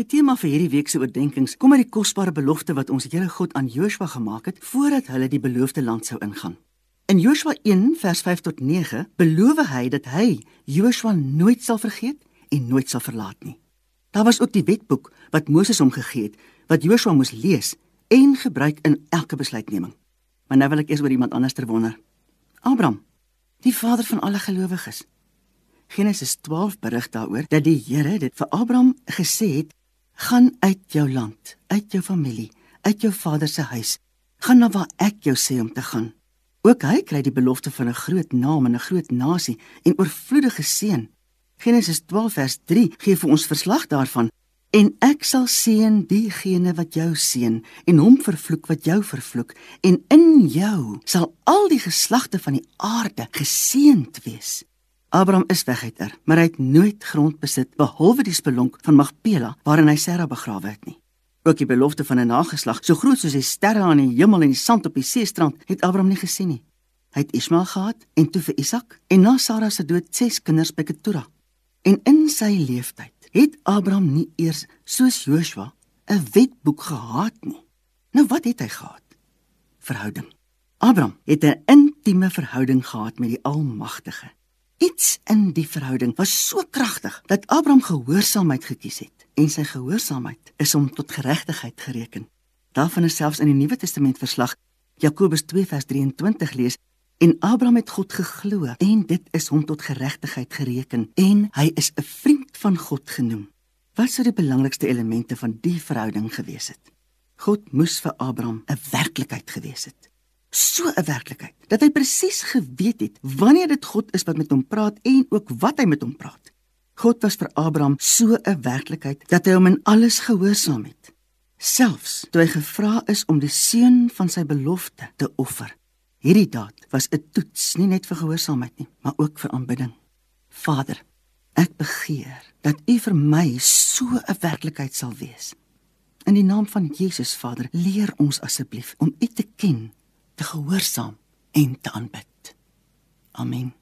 Die tema vir hierdie week se oordeenkings kom uit die kosbare belofte wat ons Here God aan Joshua gemaak het voordat hulle die beloofde land sou ingaan. In Joshua 1 vers 5 tot 9 beloof hy dat hy Joshua nooit sal vergeet en nooit sal verlaat nie. Daar was ook die wetboek wat Moses hom gegee het wat Joshua moes lees en gebruik in elke besluitneming. Maar nou wil ek eers oor iemand anders ter wonder. Abraham, die vader van alle gelowiges. Genesis 12 berig daaroor dat die Here dit vir Abraham gesê het: "Gaan uit jou land, uit jou familie, uit jou vader se huis, gaan na waar ek jou sê om te gaan." Ook hy kry die belofte van 'n groot naam en 'n groot nasie en oorvloedige seën. Genesis 12 vers 3 gee vir ons verslag daarvan En ek sal seën diegene wat jou seën en hom vervloek wat jou vervloek en in jou sal al die geslagte van die aarde geseënd wees. Abraham is weg uit Er, maar hy het nooit grond besit behalwe die spelonk van Magpela waarin hy Sara begrawe het nie. Ook die belofte van 'n nageslag so groot soos die sterre aan die hemel en die sand op die seestrand het Abraham nie gesien nie. Hy het Ismael gehad en toe vir Isak en na Sara se dood ses kinders by Ketura. En in sy lewenstyd het Abraham nie eers soos Joshua 'n wetboek gehad nie. Nou wat het hy gehad? Verhouding. Abraham het 'n intieme verhouding gehad met die Almagtige. Iets in die verhouding was so kragtig dat Abraham gehoorsaamheid gekies het en sy gehoorsaamheid is hom tot geregtigheid gereken. Daarvan is selfs in die Nuwe Testament verslag Jakobus 2:23 lees En Abraham het God geglo en dit is hom tot geregtigheid gereken en hy is 'n vriend van God genoem. Wat sou die belangrikste elemente van die verhouding gewees het? God moes vir Abraham 'n werklikheid gewees het. So 'n werklikheid dat hy presies geweet het wanneer dit God is wat met hom praat en ook wat hy met hom praat. God was vir Abraham so 'n werklikheid dat hy hom in alles gehoorsaam het. Selfs toe hy gevra is om die seun van sy belofte te offer, Hierdie daad was 'n toets nie net vir gehoorsaamheid nie, maar ook vir aanbidding. Vader, ek begeer dat U vir my so 'n werklikheid sal wees. In die naam van Jesus Vader, leer ons asseblief om U te ken, te gehoorsaam en te aanbid. Amen.